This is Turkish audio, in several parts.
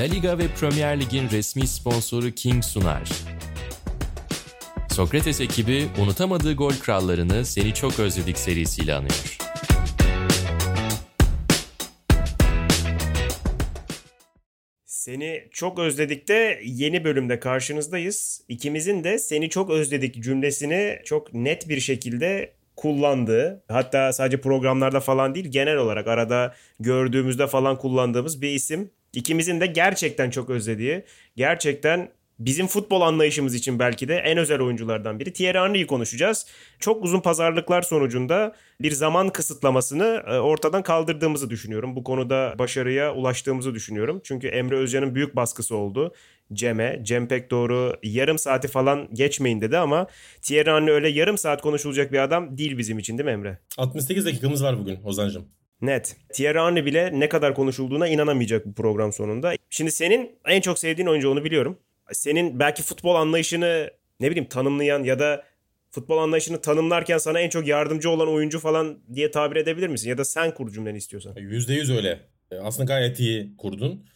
La Liga ve Premier Lig'in resmi sponsoru King sunar. Sokrates ekibi unutamadığı gol krallarını Seni Çok Özledik serisiyle anıyor. Seni çok özledik de yeni bölümde karşınızdayız. İkimizin de seni çok özledik cümlesini çok net bir şekilde kullandığı hatta sadece programlarda falan değil genel olarak arada gördüğümüzde falan kullandığımız bir isim. İkimizin de gerçekten çok özlediği, gerçekten bizim futbol anlayışımız için belki de en özel oyunculardan biri. Thierry Henry'i konuşacağız. Çok uzun pazarlıklar sonucunda bir zaman kısıtlamasını e, ortadan kaldırdığımızı düşünüyorum. Bu konuda başarıya ulaştığımızı düşünüyorum. Çünkü Emre Özcan'ın büyük baskısı oldu. Cem'e. Cem pek doğru yarım saati falan geçmeyin dedi ama Thierry Henry öyle yarım saat konuşulacak bir adam değil bizim için değil mi Emre? 68 dakikamız var bugün Ozan'cığım. Net. Thierry Henry bile ne kadar konuşulduğuna inanamayacak bu program sonunda. Şimdi senin en çok sevdiğin oyuncu onu biliyorum senin belki futbol anlayışını ne bileyim tanımlayan ya da futbol anlayışını tanımlarken sana en çok yardımcı olan oyuncu falan diye tabir edebilir misin? Ya da sen kur cümleni istiyorsan. %100 öyle. E, aslında gayet iyi kurdun.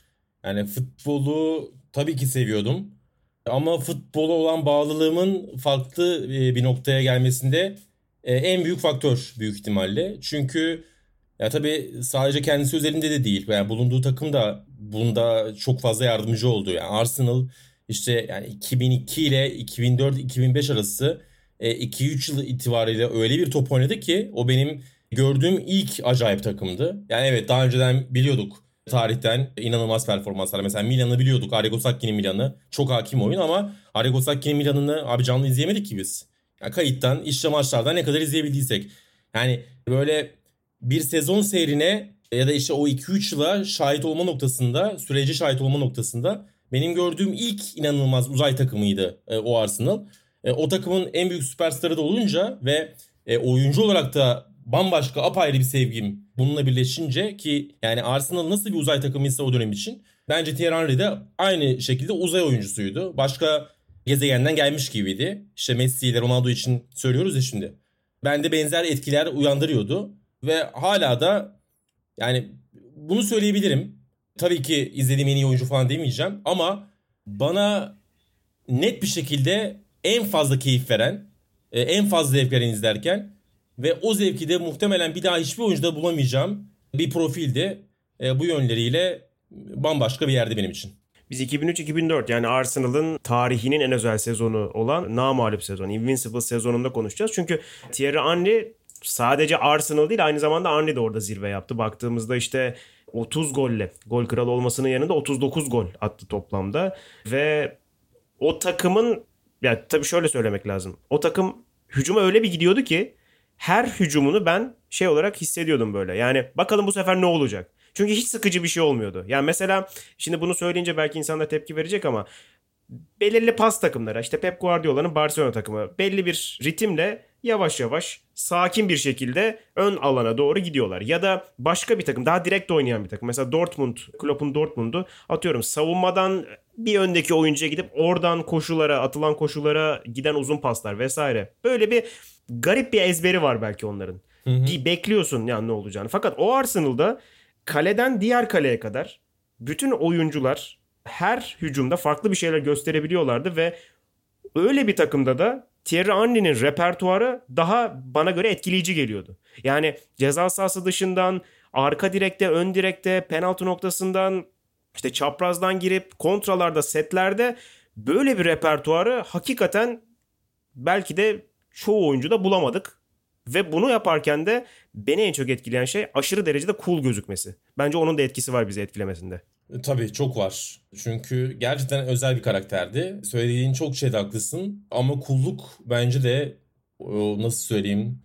Yani futbolu tabii ki seviyordum. Ama futbola olan bağlılığımın farklı e, bir noktaya gelmesinde e, en büyük faktör büyük ihtimalle. Çünkü ya tabii sadece kendisi özelinde de değil. Yani bulunduğu takım da bunda çok fazla yardımcı oldu. Yani Arsenal işte yani 2002 ile 2004-2005 arası 2-3 e, yıl itibariyle öyle bir top oynadı ki o benim gördüğüm ilk acayip takımdı. Yani evet daha önceden biliyorduk tarihten inanılmaz performanslar. Mesela Milan'ı biliyorduk. Arrigo Sacchi'nin Milan'ı. Çok hakim oyun ama Arrigo Sacchi'nin Milan'ını abi canlı izleyemedik ki biz. Yani kayıttan, işte maçlardan ne kadar izleyebildiysek. Yani böyle bir sezon seyrine ya da işte o 2-3 yıla şahit olma noktasında, sürece şahit olma noktasında benim gördüğüm ilk inanılmaz uzay takımıydı e, o Arsenal. E, o takımın en büyük süperstarı da olunca ve e, oyuncu olarak da bambaşka apayrı bir sevgim bununla birleşince ki yani Arsenal nasıl bir uzay takımıysa o dönem için bence Thierry Henry de aynı şekilde uzay oyuncusuydu. Başka gezegenden gelmiş gibiydi. İşte Messi ile Ronaldo için söylüyoruz ya şimdi. Bende benzer etkiler uyandırıyordu ve hala da yani bunu söyleyebilirim. Tabii ki izlediğim en iyi oyuncu falan demeyeceğim ama bana net bir şekilde en fazla keyif veren, e, en fazla zevk veren izlerken ve o zevki de muhtemelen bir daha hiçbir oyuncuda bulamayacağım bir profildi. E, bu yönleriyle bambaşka bir yerdi benim için. Biz 2003-2004 yani Arsenal'ın tarihinin en özel sezonu olan namalip sezon, Invincible sezonunda konuşacağız. Çünkü Thierry Henry sadece Arsenal değil aynı zamanda Henry de orada zirve yaptı. Baktığımızda işte 30 golle gol kralı olmasının yanında 39 gol attı toplamda ve o takımın yani tabii şöyle söylemek lazım. O takım hücuma öyle bir gidiyordu ki her hücumunu ben şey olarak hissediyordum böyle. Yani bakalım bu sefer ne olacak? Çünkü hiç sıkıcı bir şey olmuyordu. Yani mesela şimdi bunu söyleyince belki insanlar tepki verecek ama belirli pas takımları işte Pep Guardiola'nın Barcelona takımı belli bir ritimle yavaş yavaş sakin bir şekilde ön alana doğru gidiyorlar. Ya da başka bir takım daha direkt oynayan bir takım. Mesela Dortmund, Klopp'un Dortmund'u atıyorum savunmadan bir öndeki oyuncuya gidip oradan koşulara, atılan koşulara giden uzun paslar vesaire. Böyle bir garip bir ezberi var belki onların. Hı hı. Bekliyorsun yani ne olacağını. Fakat o Arsenal'da kaleden diğer kaleye kadar bütün oyuncular her hücumda farklı bir şeyler gösterebiliyorlardı ve öyle bir takımda da Thierry Henry'nin repertuarı daha bana göre etkileyici geliyordu. Yani ceza sahası dışından, arka direkte, ön direkte, penaltı noktasından, işte çaprazdan girip kontralarda, setlerde böyle bir repertuarı hakikaten belki de çoğu oyuncuda bulamadık. Ve bunu yaparken de beni en çok etkileyen şey aşırı derecede cool gözükmesi. Bence onun da etkisi var bizi etkilemesinde. E, tabii çok var. Çünkü gerçekten özel bir karakterdi. Söylediğin çok şeyde haklısın. Ama kulluk bence de nasıl söyleyeyim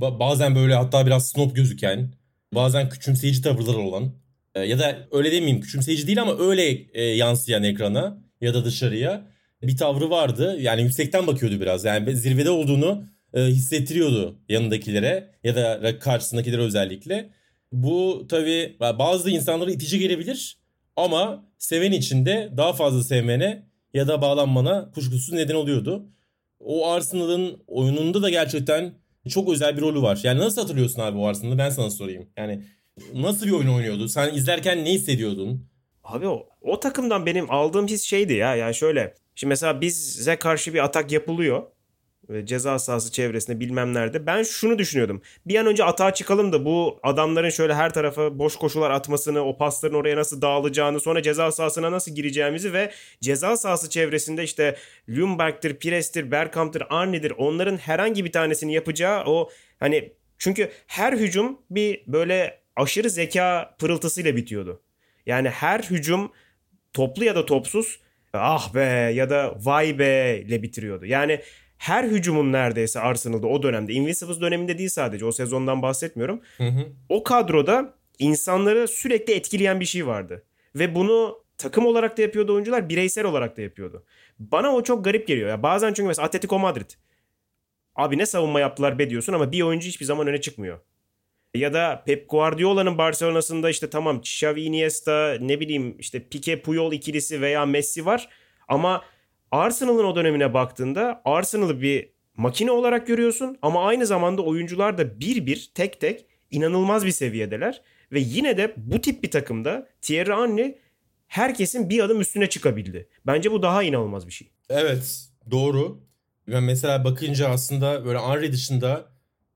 bazen böyle hatta biraz snob gözüken bazen küçümseyici tavırlar olan e, ya da öyle demeyeyim küçümseyici değil ama öyle e, yansıyan ekrana ya da dışarıya bir tavrı vardı. Yani yüksekten bakıyordu biraz. Yani zirvede olduğunu hissettiriyordu yanındakilere ya da karşısındakilere özellikle. Bu tabii bazı insanlara itici gelebilir ama seven için de daha fazla sevmene ya da bağlanmana kuşkusuz neden oluyordu. O Arsenal'ın oyununda da gerçekten çok özel bir rolü var. Yani nasıl hatırlıyorsun abi o Arsenal'ı ben sana sorayım. Yani nasıl bir oyun oynuyordu? Sen izlerken ne hissediyordun? Abi o, o takımdan benim aldığım his şeydi ya. Yani şöyle. Şimdi mesela bize karşı bir atak yapılıyor. Ve ceza sahası çevresinde bilmem nerede. Ben şunu düşünüyordum. Bir an önce atağa çıkalım da bu adamların şöyle her tarafa boş koşular atmasını, o pasların oraya nasıl dağılacağını, sonra ceza sahasına nasıl gireceğimizi ve ceza sahası çevresinde işte Ljungberg'tir, Pires'tir, Bergkamp'tır, Arne'dir onların herhangi bir tanesini yapacağı o hani çünkü her hücum bir böyle aşırı zeka pırıltısıyla bitiyordu. Yani her hücum toplu ya da topsuz ah be ya da vay be ile bitiriyordu. Yani her hücumun neredeyse Arsenal'da o dönemde Invincibles döneminde değil sadece o sezondan bahsetmiyorum. Hı hı. O kadroda insanları sürekli etkileyen bir şey vardı. Ve bunu takım olarak da yapıyordu oyuncular, bireysel olarak da yapıyordu. Bana o çok garip geliyor. Ya bazen çünkü mesela Atletico Madrid. Abi ne savunma yaptılar be diyorsun ama bir oyuncu hiçbir zaman öne çıkmıyor. Ya da Pep Guardiola'nın Barcelona'sında işte tamam Xavi Iniesta ne bileyim işte Pique Puyol ikilisi veya Messi var ama Arsenal'ın o dönemine baktığında Arsenal'ı bir makine olarak görüyorsun ama aynı zamanda oyuncular da bir bir tek tek inanılmaz bir seviyedeler ve yine de bu tip bir takımda Thierry Henry herkesin bir adım üstüne çıkabildi. Bence bu daha inanılmaz bir şey. Evet doğru. Ben mesela bakınca aslında böyle Henry dışında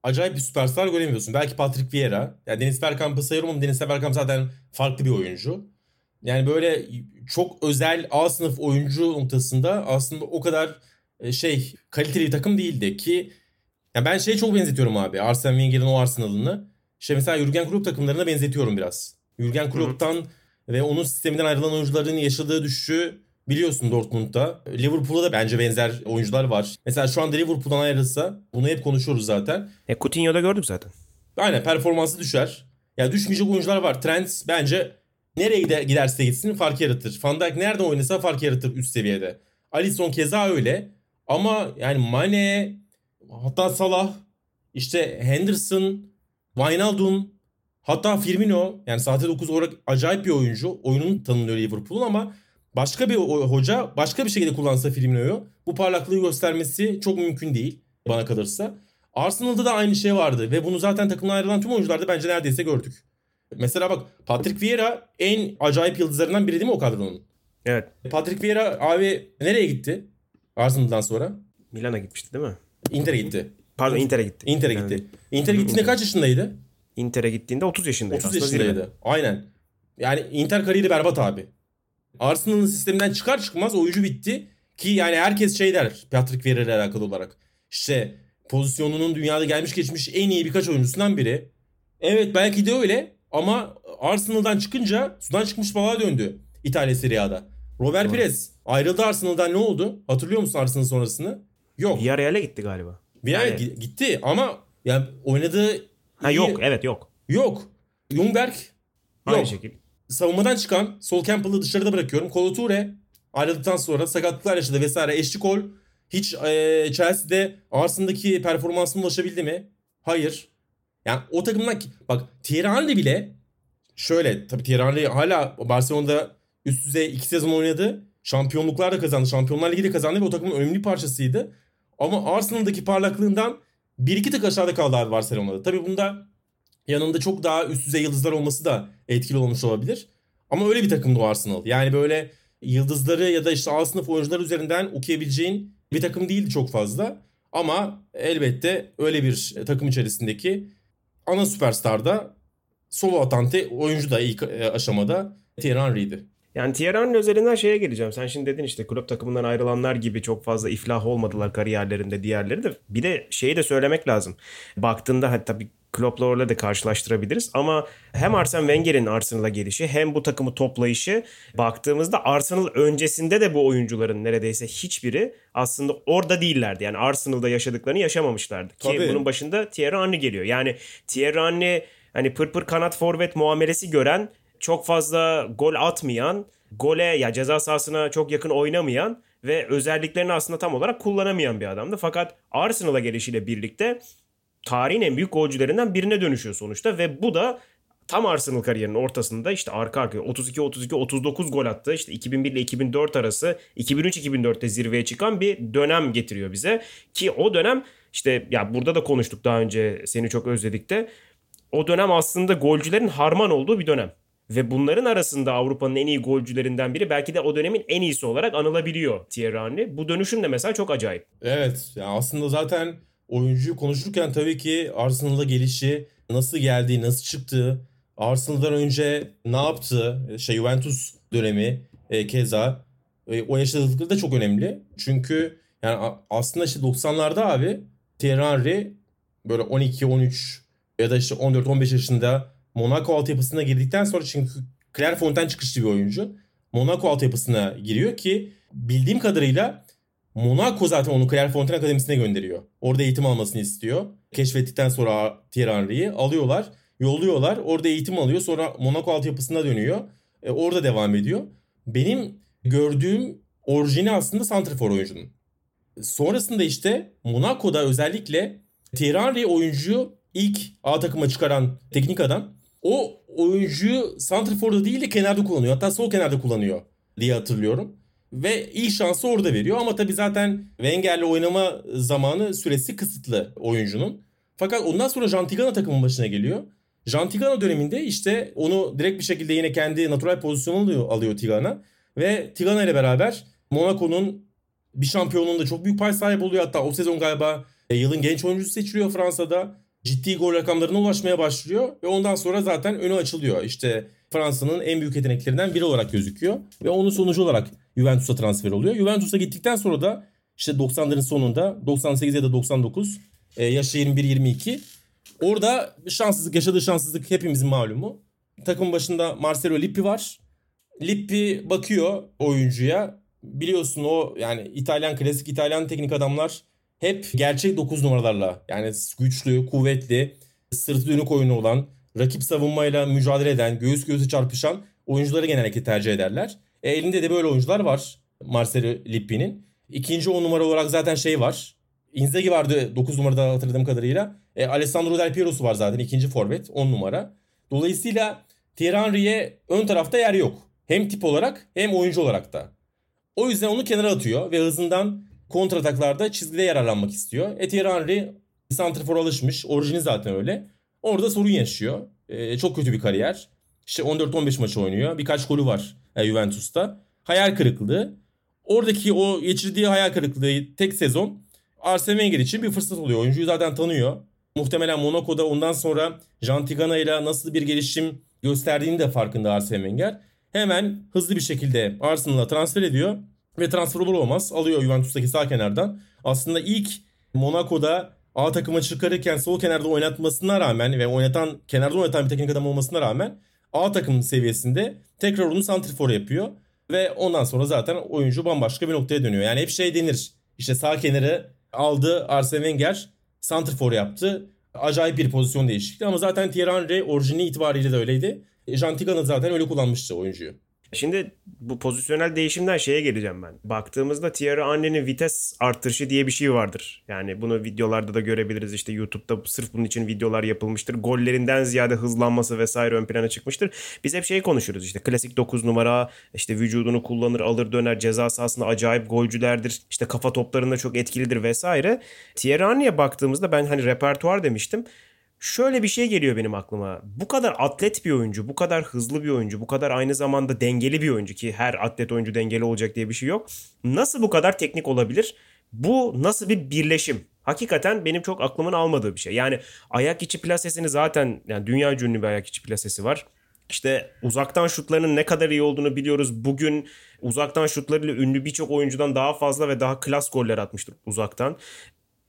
acayip bir süperstar göremiyorsun. Belki Patrick Vieira. Yani Deniz Bergkamp'ı sayıyorum ama Deniz Bergkamp zaten farklı bir oyuncu. Yani böyle çok özel A sınıf oyuncu noktasında aslında o kadar e, şey kaliteli bir takım değildi ki yani ben şey çok benzetiyorum abi. Arsene Wenger'in o Arsenal'ını. Şey mesela Jurgen Klopp takımlarına benzetiyorum biraz. Jurgen Klopp'tan ve onun sisteminden ayrılan oyuncuların yaşadığı düşüşü biliyorsun Dortmund'da. Liverpool'da da bence benzer oyuncular var. Mesela şu anda Liverpool'dan ayrılsa bunu hep konuşuyoruz zaten. E Coutinho'da gördük zaten. Aynen performansı düşer. Yani düşmeyecek oyuncular var. Trent bence nereye gider, giderse gitsin fark yaratır. Van Dijk nerede oynasa fark yaratır üst seviyede. Alisson keza öyle. Ama yani Mane, hatta Salah, işte Henderson, Wijnaldum, hatta Firmino yani sahte 9 olarak acayip bir oyuncu. Oyunun tanınıyor Liverpool'un ama başka bir hoca başka bir şekilde kullansa Firmino'yu bu parlaklığı göstermesi çok mümkün değil bana kalırsa. Arsenal'da da aynı şey vardı ve bunu zaten takımdan ayrılan tüm oyuncularda bence neredeyse gördük. Mesela bak Patrick Vieira en acayip yıldızlarından biri değil mi o kadronun? Evet. Patrick Vieira abi nereye gitti? Arsenal'dan sonra. Milan'a gitmişti değil mi? Inter'e gitti. Pardon Inter'e gitti. Inter'e gitti. Inter'e gittiğinde kaç yaşındaydı? Inter'e gittiğinde 30 yaşındaydı. 30 Aslında yaşındaydı. zirve. Aynen. Yani Inter kariyeri berbat abi. Arsenal'ın sisteminden çıkar çıkmaz oyuncu bitti. Ki yani herkes şey der Patrick Vieira ile alakalı olarak. İşte pozisyonunun dünyada gelmiş geçmiş en iyi birkaç oyuncusundan biri. Evet belki de öyle ama Arsenal'dan çıkınca sudan çıkmış balığa döndü İtalya Serie A'da. Robert Doğru. Pires ayrıldı Arsenal'dan ne oldu? Hatırlıyor musun Arsenal sonrasını? Yok. Villarreal'e gitti galiba. Ay Yani- gi- gitti ama yani oynadığı Ha iyi- yok evet yok. Yok. Ljungberg Aynı yok. şekilde. Savunmadan çıkan Sol Campbell'ı dışarıda bırakıyorum. Kolo Toure ayrıldıktan sonra sakatlıklar yaşadı vesaire. Eşli Kol hiç e, Chelsea'de Arsenal'daki performansına ulaşabildi mi? Hayır. Yani o takımdan bak Thierry Henry bile şöyle tabii Thierry Henry hala Barcelona'da üst düzey iki sezon oynadı. Şampiyonluklar da kazandı. Şampiyonlar Ligi de kazandı ve o takımın önemli parçasıydı. Ama Arsenal'daki parlaklığından bir iki tık aşağıda kaldı Barcelona'da. Tabii bunda yanında çok daha üst düzey yıldızlar olması da etkili olmuş olabilir. Ama öyle bir takımdı o Arsenal. Yani böyle yıldızları ya da işte A sınıf oyuncular üzerinden okuyabileceğin bir takım değildi çok fazla. Ama elbette öyle bir takım içerisindeki ana süperstar da solo atante oyuncu da ilk e, aşamada Thierry Henry'di. Yani Thierry Henry üzerinden şeye geleceğim. Sen şimdi dedin işte kulüp takımından ayrılanlar gibi çok fazla iflah olmadılar kariyerlerinde diğerleri de. Bir de şeyi de söylemek lazım. Baktığında hadi tabii Klopp'la orada da karşılaştırabiliriz ama hem Arsene Wenger'in Arsenal'a gelişi hem bu takımı toplayışı baktığımızda Arsenal öncesinde de bu oyuncuların neredeyse hiçbiri aslında orada değillerdi. Yani Arsenal'da yaşadıklarını yaşamamışlardı. Ki Tabii. bunun başında Thierry Henry geliyor. Yani Thierry Henry hani pır pır kanat forvet muamelesi gören çok fazla gol atmayan, gole ya ceza sahasına çok yakın oynamayan ve özelliklerini aslında tam olarak kullanamayan bir adamdı. Fakat Arsenal'a gelişiyle birlikte tarihin en büyük golcülerinden birine dönüşüyor sonuçta ve bu da tam Arsenal kariyerinin ortasında işte arka arkaya 32 32 39 gol attı. İşte 2001 ile 2004 arası 2003-2004'te zirveye çıkan bir dönem getiriyor bize ki o dönem işte ya burada da konuştuk daha önce seni çok özledik de o dönem aslında golcülerin harman olduğu bir dönem. Ve bunların arasında Avrupa'nın en iyi golcülerinden biri belki de o dönemin en iyisi olarak anılabiliyor Thierry Henry. Bu dönüşüm de mesela çok acayip. Evet yani aslında zaten oyuncuyu konuşurken tabii ki Arsenal'a gelişi, nasıl geldiği, nasıl çıktığı, Arsenal'dan önce ne yaptı, şey Juventus dönemi e, keza e, o yaşadıkları da çok önemli. Çünkü yani aslında işte 90'larda abi Thierry Henry böyle 12, 13 ya da işte 14, 15 yaşında Monaco altyapısına girdikten sonra çünkü Clairefontaine çıkışlı bir oyuncu. Monaco altyapısına giriyor ki bildiğim kadarıyla Monaco zaten onu Clairefontaine Akademisi'ne gönderiyor. Orada eğitim almasını istiyor. Keşfettikten sonra Thierry Henry'yi alıyorlar, yolluyorlar. Orada eğitim alıyor. Sonra Monaco altyapısına dönüyor. E, orada devam ediyor. Benim gördüğüm orijini aslında santrfor oyuncunun. Sonrasında işte Monaco'da özellikle Thierry Henry oyuncuyu ilk A takıma çıkaran teknik adam. O oyuncuyu santrforda değil de kenarda kullanıyor. Hatta sol kenarda kullanıyor diye hatırlıyorum. Ve ilk şansı orada veriyor ama tabii zaten Wenger'le oynama zamanı süresi kısıtlı oyuncunun. Fakat ondan sonra Jantigana takımın başına geliyor. Jantigana döneminde işte onu direkt bir şekilde yine kendi natural pozisyonunu alıyor, Tigana. Ve Tigana ile beraber Monaco'nun bir şampiyonluğunda çok büyük pay sahibi oluyor. Hatta o sezon galiba e, yılın genç oyuncusu seçiliyor Fransa'da. Ciddi gol rakamlarına ulaşmaya başlıyor ve ondan sonra zaten önü açılıyor. İşte Fransa'nın en büyük yeteneklerinden biri olarak gözüküyor ve onun sonucu olarak Juventus'a transfer oluyor. Juventus'a gittikten sonra da işte 90'ların sonunda 98 ya da 99 e, yaşı 21-22 orada şanssızlık yaşadığı şanssızlık hepimizin malumu. Takım başında Marcelo Lippi var. Lippi bakıyor oyuncuya. Biliyorsun o yani İtalyan klasik İtalyan teknik adamlar hep gerçek 9 numaralarla yani güçlü, kuvvetli, sırtı dönük oyunu olan, rakip savunmayla mücadele eden, göğüs göğüse çarpışan oyuncuları genellikle tercih ederler. E, elinde de böyle oyuncular var Marcelo Lippi'nin. İkinci 10 numara olarak zaten şey var. Inzaghi vardı 9 numarada hatırladığım kadarıyla. E, Alessandro Del Piero'su var zaten ikinci forvet 10 numara. Dolayısıyla Thierry Henry'e ön tarafta yer yok. Hem tip olarak hem oyuncu olarak da. O yüzden onu kenara atıyor ve hızından kontrataklarda çizgide yararlanmak istiyor. E Thierry Henry santrfor alışmış. Orijini zaten öyle. Orada sorun yaşıyor. E, çok kötü bir kariyer. İşte 14-15 maç oynuyor. Birkaç golü var e, Juventus'ta. Hayal kırıklığı. Oradaki o geçirdiği hayal kırıklığı tek sezon Arsene Wenger için bir fırsat oluyor. Oyuncuyu zaten tanıyor. Muhtemelen Monaco'da ondan sonra Jean Tigana ile nasıl bir gelişim gösterdiğini de farkında Arsene Wenger. Hemen hızlı bir şekilde Arsenal'a transfer ediyor ve transfer olur olmaz alıyor Juventus'taki sağ kenardan. Aslında ilk Monaco'da A takıma çıkarırken sol kenarda oynatmasına rağmen ve oynatan kenarda oynatan bir teknik adam olmasına rağmen A takım seviyesinde tekrar onu santrifor yapıyor. Ve ondan sonra zaten oyuncu bambaşka bir noktaya dönüyor. Yani hep şey denir. İşte sağ kenarı aldı Arsene Wenger santrifor yaptı. Acayip bir pozisyon değişikliği ama zaten Thierry Henry orijini itibariyle de öyleydi. Jean Tigana zaten öyle kullanmıştı oyuncuyu. Şimdi bu pozisyonel değişimden şeye geleceğim ben. Baktığımızda Thierry Henry'nin vites arttırışı diye bir şey vardır. Yani bunu videolarda da görebiliriz. İşte YouTube'da sırf bunun için videolar yapılmıştır. Gollerinden ziyade hızlanması vesaire ön plana çıkmıştır. Biz hep şeyi konuşuruz işte klasik 9 numara işte vücudunu kullanır alır döner ceza sahasında acayip golcülerdir. İşte kafa toplarında çok etkilidir vesaire. Thierry Henry'e baktığımızda ben hani repertuar demiştim şöyle bir şey geliyor benim aklıma. Bu kadar atlet bir oyuncu, bu kadar hızlı bir oyuncu, bu kadar aynı zamanda dengeli bir oyuncu ki her atlet oyuncu dengeli olacak diye bir şey yok. Nasıl bu kadar teknik olabilir? Bu nasıl bir birleşim? Hakikaten benim çok aklımın almadığı bir şey. Yani ayak içi plasesini zaten yani dünya ünlü bir ayak içi plasesi var. İşte uzaktan şutlarının ne kadar iyi olduğunu biliyoruz. Bugün uzaktan şutlarıyla ünlü birçok oyuncudan daha fazla ve daha klas goller atmıştır uzaktan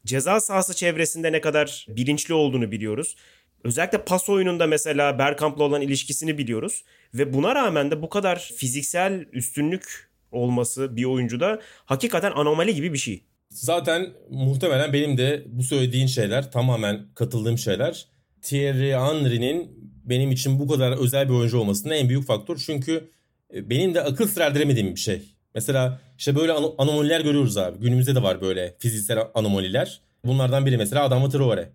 ceza sahası çevresinde ne kadar bilinçli olduğunu biliyoruz. Özellikle pas oyununda mesela Bergkamp'la olan ilişkisini biliyoruz. Ve buna rağmen de bu kadar fiziksel üstünlük olması bir oyuncuda hakikaten anomali gibi bir şey. Zaten muhtemelen benim de bu söylediğin şeyler tamamen katıldığım şeyler. Thierry Henry'nin benim için bu kadar özel bir oyuncu olmasının en büyük faktör. Çünkü e, benim de akıl sır erdiremediğim bir şey. Mesela işte böyle an- anomaliler görüyoruz abi. Günümüzde de var böyle fiziksel anomaliler. Bunlardan biri mesela Adama Traore.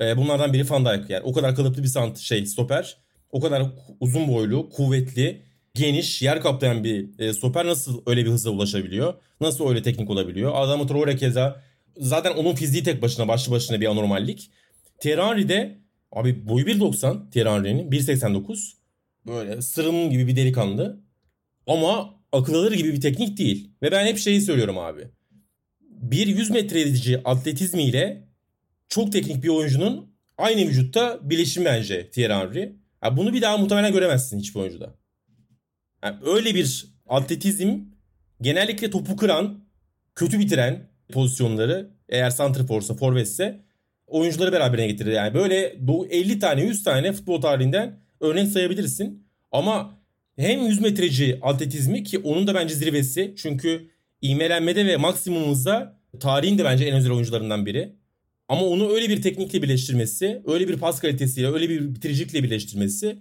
Ee, bunlardan biri Van Dijk. Yani o kadar kalıplı bir sant şey stoper. O kadar uzun boylu, kuvvetli, geniş, yer kaplayan bir e, stoper nasıl öyle bir hıza ulaşabiliyor? Nasıl öyle teknik olabiliyor? Adama Traore keza zaten onun fiziği tek başına başlı başına bir anormallik. Henry de abi boyu 1.90 Thierry Henry'nin 1.89 Böyle sırım gibi bir delikanlı. Ama akıl alır gibi bir teknik değil. Ve ben hep şeyi söylüyorum abi. Bir 100 metre edici atletizmiyle çok teknik bir oyuncunun aynı vücutta birleşimi bence Thierry Henry. Yani bunu bir daha muhtemelen göremezsin hiçbir oyuncuda. Yani öyle bir atletizm genellikle topu kıran, kötü bitiren pozisyonları eğer santrforsa, forvetse oyuncuları beraberine getirir. Yani böyle 50 tane 100 tane futbol tarihinden örnek sayabilirsin. Ama hem 100 metreci atletizmi ki onun da bence zirvesi. Çünkü ivmelenmede ve maksimumumuzda tarihin de bence en özel oyuncularından biri. Ama onu öyle bir teknikle birleştirmesi, öyle bir pas kalitesiyle, öyle bir bitiricilikle birleştirmesi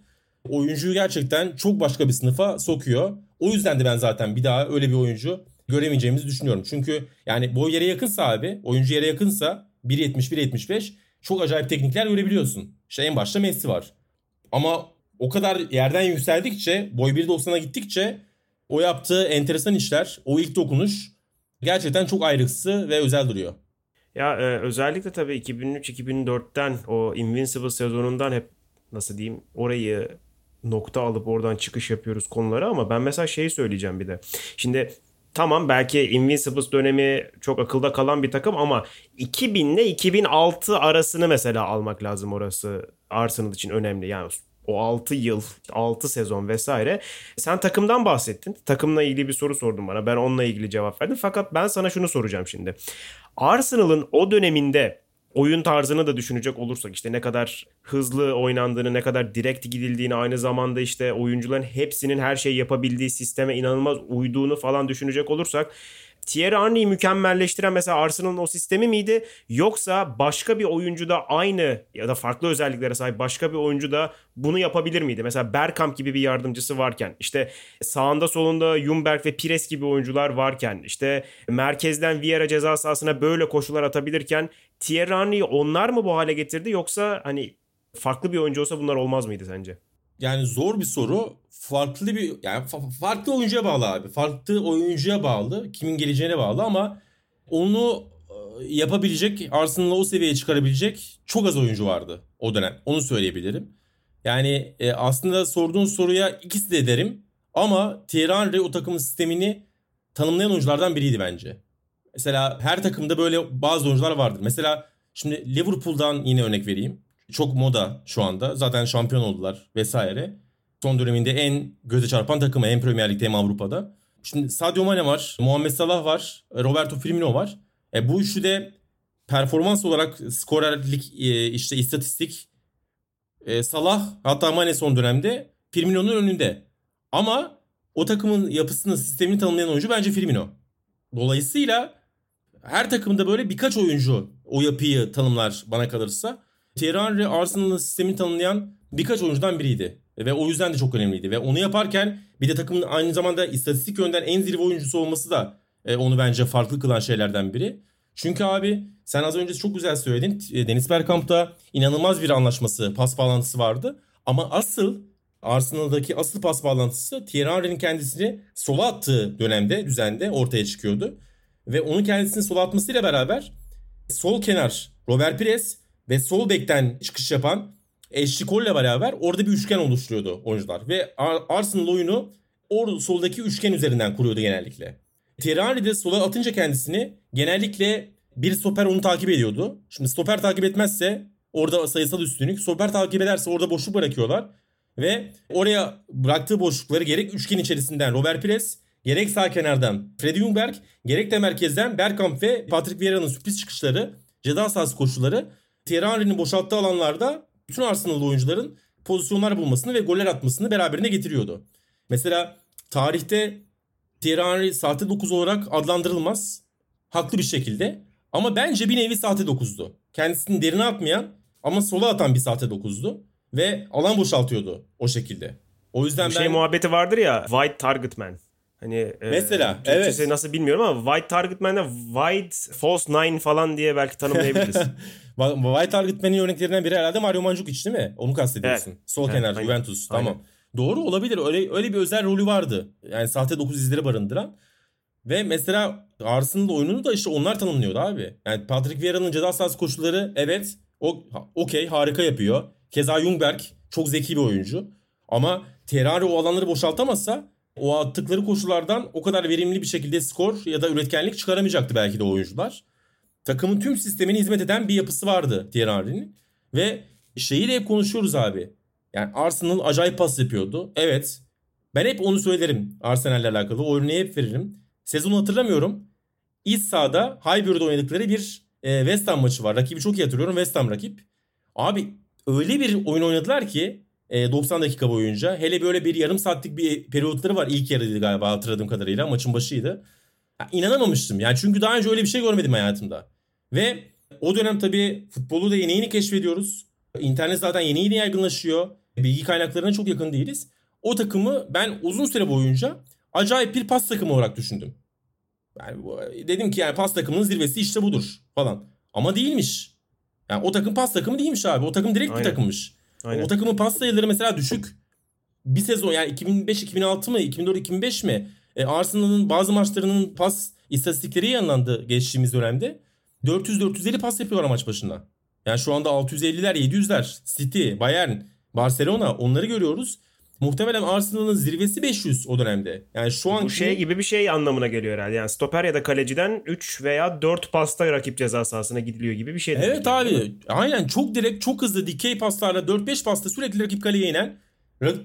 oyuncuyu gerçekten çok başka bir sınıfa sokuyor. O yüzden de ben zaten bir daha öyle bir oyuncu göremeyeceğimizi düşünüyorum. Çünkü yani boy yere yakınsa abi, oyuncu yere yakınsa 1.70 1.75 çok acayip teknikler görebiliyorsun. İşte en başta Messi var. Ama o kadar yerden yükseldikçe, boy 1.90'a gittikçe o yaptığı enteresan işler, o ilk dokunuş gerçekten çok ayrıksı ve özel duruyor. Ya e, özellikle tabii 2003-2004'ten o Invincible sezonundan hep nasıl diyeyim orayı nokta alıp oradan çıkış yapıyoruz konulara ama ben mesela şeyi söyleyeceğim bir de. Şimdi tamam belki Invincibles dönemi çok akılda kalan bir takım ama 2000 ile 2006 arasını mesela almak lazım orası Arsenal için önemli. Yani o 6 yıl, 6 sezon vesaire. Sen takımdan bahsettin. Takımla ilgili bir soru sordun bana. Ben onunla ilgili cevap verdim. Fakat ben sana şunu soracağım şimdi. Arsenal'ın o döneminde oyun tarzını da düşünecek olursak işte ne kadar hızlı oynandığını, ne kadar direkt gidildiğini, aynı zamanda işte oyuncuların hepsinin her şey yapabildiği sisteme inanılmaz uyduğunu falan düşünecek olursak Thierry Henry'i mükemmelleştiren mesela Arsenal'ın o sistemi miydi? Yoksa başka bir oyuncu da aynı ya da farklı özelliklere sahip başka bir oyuncu da bunu yapabilir miydi? Mesela Bergkamp gibi bir yardımcısı varken işte sağında solunda Jumberg ve Pires gibi oyuncular varken işte merkezden Vieira ceza sahasına böyle koşular atabilirken Thierry Henry'i onlar mı bu hale getirdi yoksa hani farklı bir oyuncu olsa bunlar olmaz mıydı sence? Yani zor bir soru. Farklı bir yani farklı oyuncuya bağlı abi. Farklı oyuncuya bağlı. Kimin geleceğine bağlı ama onu yapabilecek, Arsenal'ı o seviyeye çıkarabilecek çok az oyuncu vardı o dönem. Onu söyleyebilirim. Yani e, aslında sorduğun soruya ikisi de derim. Ama Thierry Henry o takımın sistemini tanımlayan oyunculardan biriydi bence. Mesela her takımda böyle bazı oyuncular vardır. Mesela şimdi Liverpool'dan yine örnek vereyim. Çok moda şu anda. Zaten şampiyon oldular vesaire. Son döneminde en göze çarpan takımı hem Premier Lig'de hem Avrupa'da. Şimdi Sadio Mane var, Muhammed Salah var, Roberto Firmino var. E, bu üçlü de performans olarak skorerlik, e, işte istatistik e, Salah hatta Mane son dönemde Firmino'nun önünde. Ama o takımın yapısını, sistemini tanımlayan oyuncu bence Firmino. Dolayısıyla her takımda böyle birkaç oyuncu o yapıyı tanımlar bana kalırsa. Thierry Henry Arsenal'ın sistemini tanımlayan birkaç oyuncudan biriydi. Ve o yüzden de çok önemliydi. Ve onu yaparken bir de takımın aynı zamanda istatistik yönden en zirve oyuncusu olması da e, onu bence farklı kılan şeylerden biri. Çünkü abi sen az önce çok güzel söyledin. E, Deniz Bergkamp'ta inanılmaz bir anlaşması, pas bağlantısı vardı. Ama asıl Arsenal'daki asıl pas bağlantısı Thierry Henry'nin kendisini sola attığı dönemde, düzende ortaya çıkıyordu. Ve onun kendisini sola atmasıyla beraber sol kenar Robert Pires ve sol bekten çıkış yapan Ashley Cole'le beraber orada bir üçgen oluşturuyordu oyuncular. Ve Arsenal oyunu o soldaki üçgen üzerinden kuruyordu genellikle. Thierry de sola atınca kendisini genellikle bir stoper onu takip ediyordu. Şimdi stoper takip etmezse orada sayısal üstünlük. Stoper takip ederse orada boşluk bırakıyorlar. Ve oraya bıraktığı boşlukları gerek üçgen içerisinden Robert Pires, gerek sağ kenardan Freddy Ljungberg, gerek de merkezden Bergkamp ve Patrick Vieira'nın sürpriz çıkışları, ceza sahası koşulları Thierry Henry'nin boşalttığı alanlarda bütün Arsenal oyuncuların pozisyonlar bulmasını ve goller atmasını beraberine getiriyordu. Mesela tarihte Thierry Henry sahte 9 olarak adlandırılmaz. Haklı bir şekilde. Ama bence bir nevi sahte 9'du. Kendisini derine atmayan ama sola atan bir sahte 9'du. Ve alan boşaltıyordu o şekilde. O yüzden bir ben... şey muhabbeti vardır ya White Target Man. Hani e, Mesela e, evet. nasıl bilmiyorum ama White Target Man'de White False Nine falan diye belki tanımlayabiliriz. White Target Man'in örneklerinden biri herhalde Mario Mandzukic değil mi? Onu kastediyorsun. Evet. Sol evet, kenar aynen. Juventus. Aynen. Tamam. Doğru olabilir. Öyle öyle bir özel rolü vardı. Yani sahte 9 izleri barındıran. Ve mesela Arsenal oyununu da işte onlar tanımlıyordu abi. Yani Patrick Vieira'nın ceza sahası koşulları evet o okey harika yapıyor. Keza Jungberg çok zeki bir oyuncu. Ama Terari o alanları boşaltamazsa o attıkları koşulardan o kadar verimli bir şekilde skor ya da üretkenlik çıkaramayacaktı belki de oyuncular. Takımın tüm sistemine hizmet eden bir yapısı vardı Thierry Ve şeyi de hep konuşuyoruz abi. Yani Arsenal acayip pas yapıyordu. Evet. Ben hep onu söylerim Arsenal'le alakalı. O örneği hep veririm. Sezonu hatırlamıyorum. İç sahada Highbury'de oynadıkları bir e, West Ham maçı var. Rakibi çok iyi hatırlıyorum. West Ham rakip. Abi öyle bir oyun oynadılar ki 90 e, dakika boyunca. Hele böyle bir yarım saatlik bir periyotları var. İlk yarıydı galiba hatırladığım kadarıyla. Maçın başıydı. Ya, inanamamıştım. Yani çünkü daha önce öyle bir şey görmedim hayatımda. Ve o dönem tabii futbolu da yeni yeni keşfediyoruz. İnternet zaten yeni yeni yaygınlaşıyor. Bilgi kaynaklarına çok yakın değiliz. O takımı ben uzun süre boyunca acayip bir pas takımı olarak düşündüm. Yani dedim ki yani pas takımının zirvesi işte budur falan. Ama değilmiş. Yani o takım pas takımı değilmiş abi. O takım direkt Aynen. bir takımmış. Aynen. O takımın pas sayıları mesela düşük. Bir sezon yani 2005-2006 mı 2004-2005 mi? E, Arsenal'ın bazı maçlarının pas istatistikleri yayınlandı geçtiğimiz dönemde. 400-450 pas yapıyorlar maç başında. Yani şu anda 650'ler 700'ler. City, Bayern, Barcelona onları görüyoruz. Muhtemelen Arsenal'ın zirvesi 500 o dönemde. Yani şu an bu şey gibi bir şey anlamına geliyor herhalde. Yani stoper ya da kaleciden 3 veya 4 pasta rakip ceza sahasına gidiliyor gibi bir şey. Evet abi. Aynen çok direkt, çok hızlı dikey paslarla 4-5 pasta sürekli rakip kaleye inen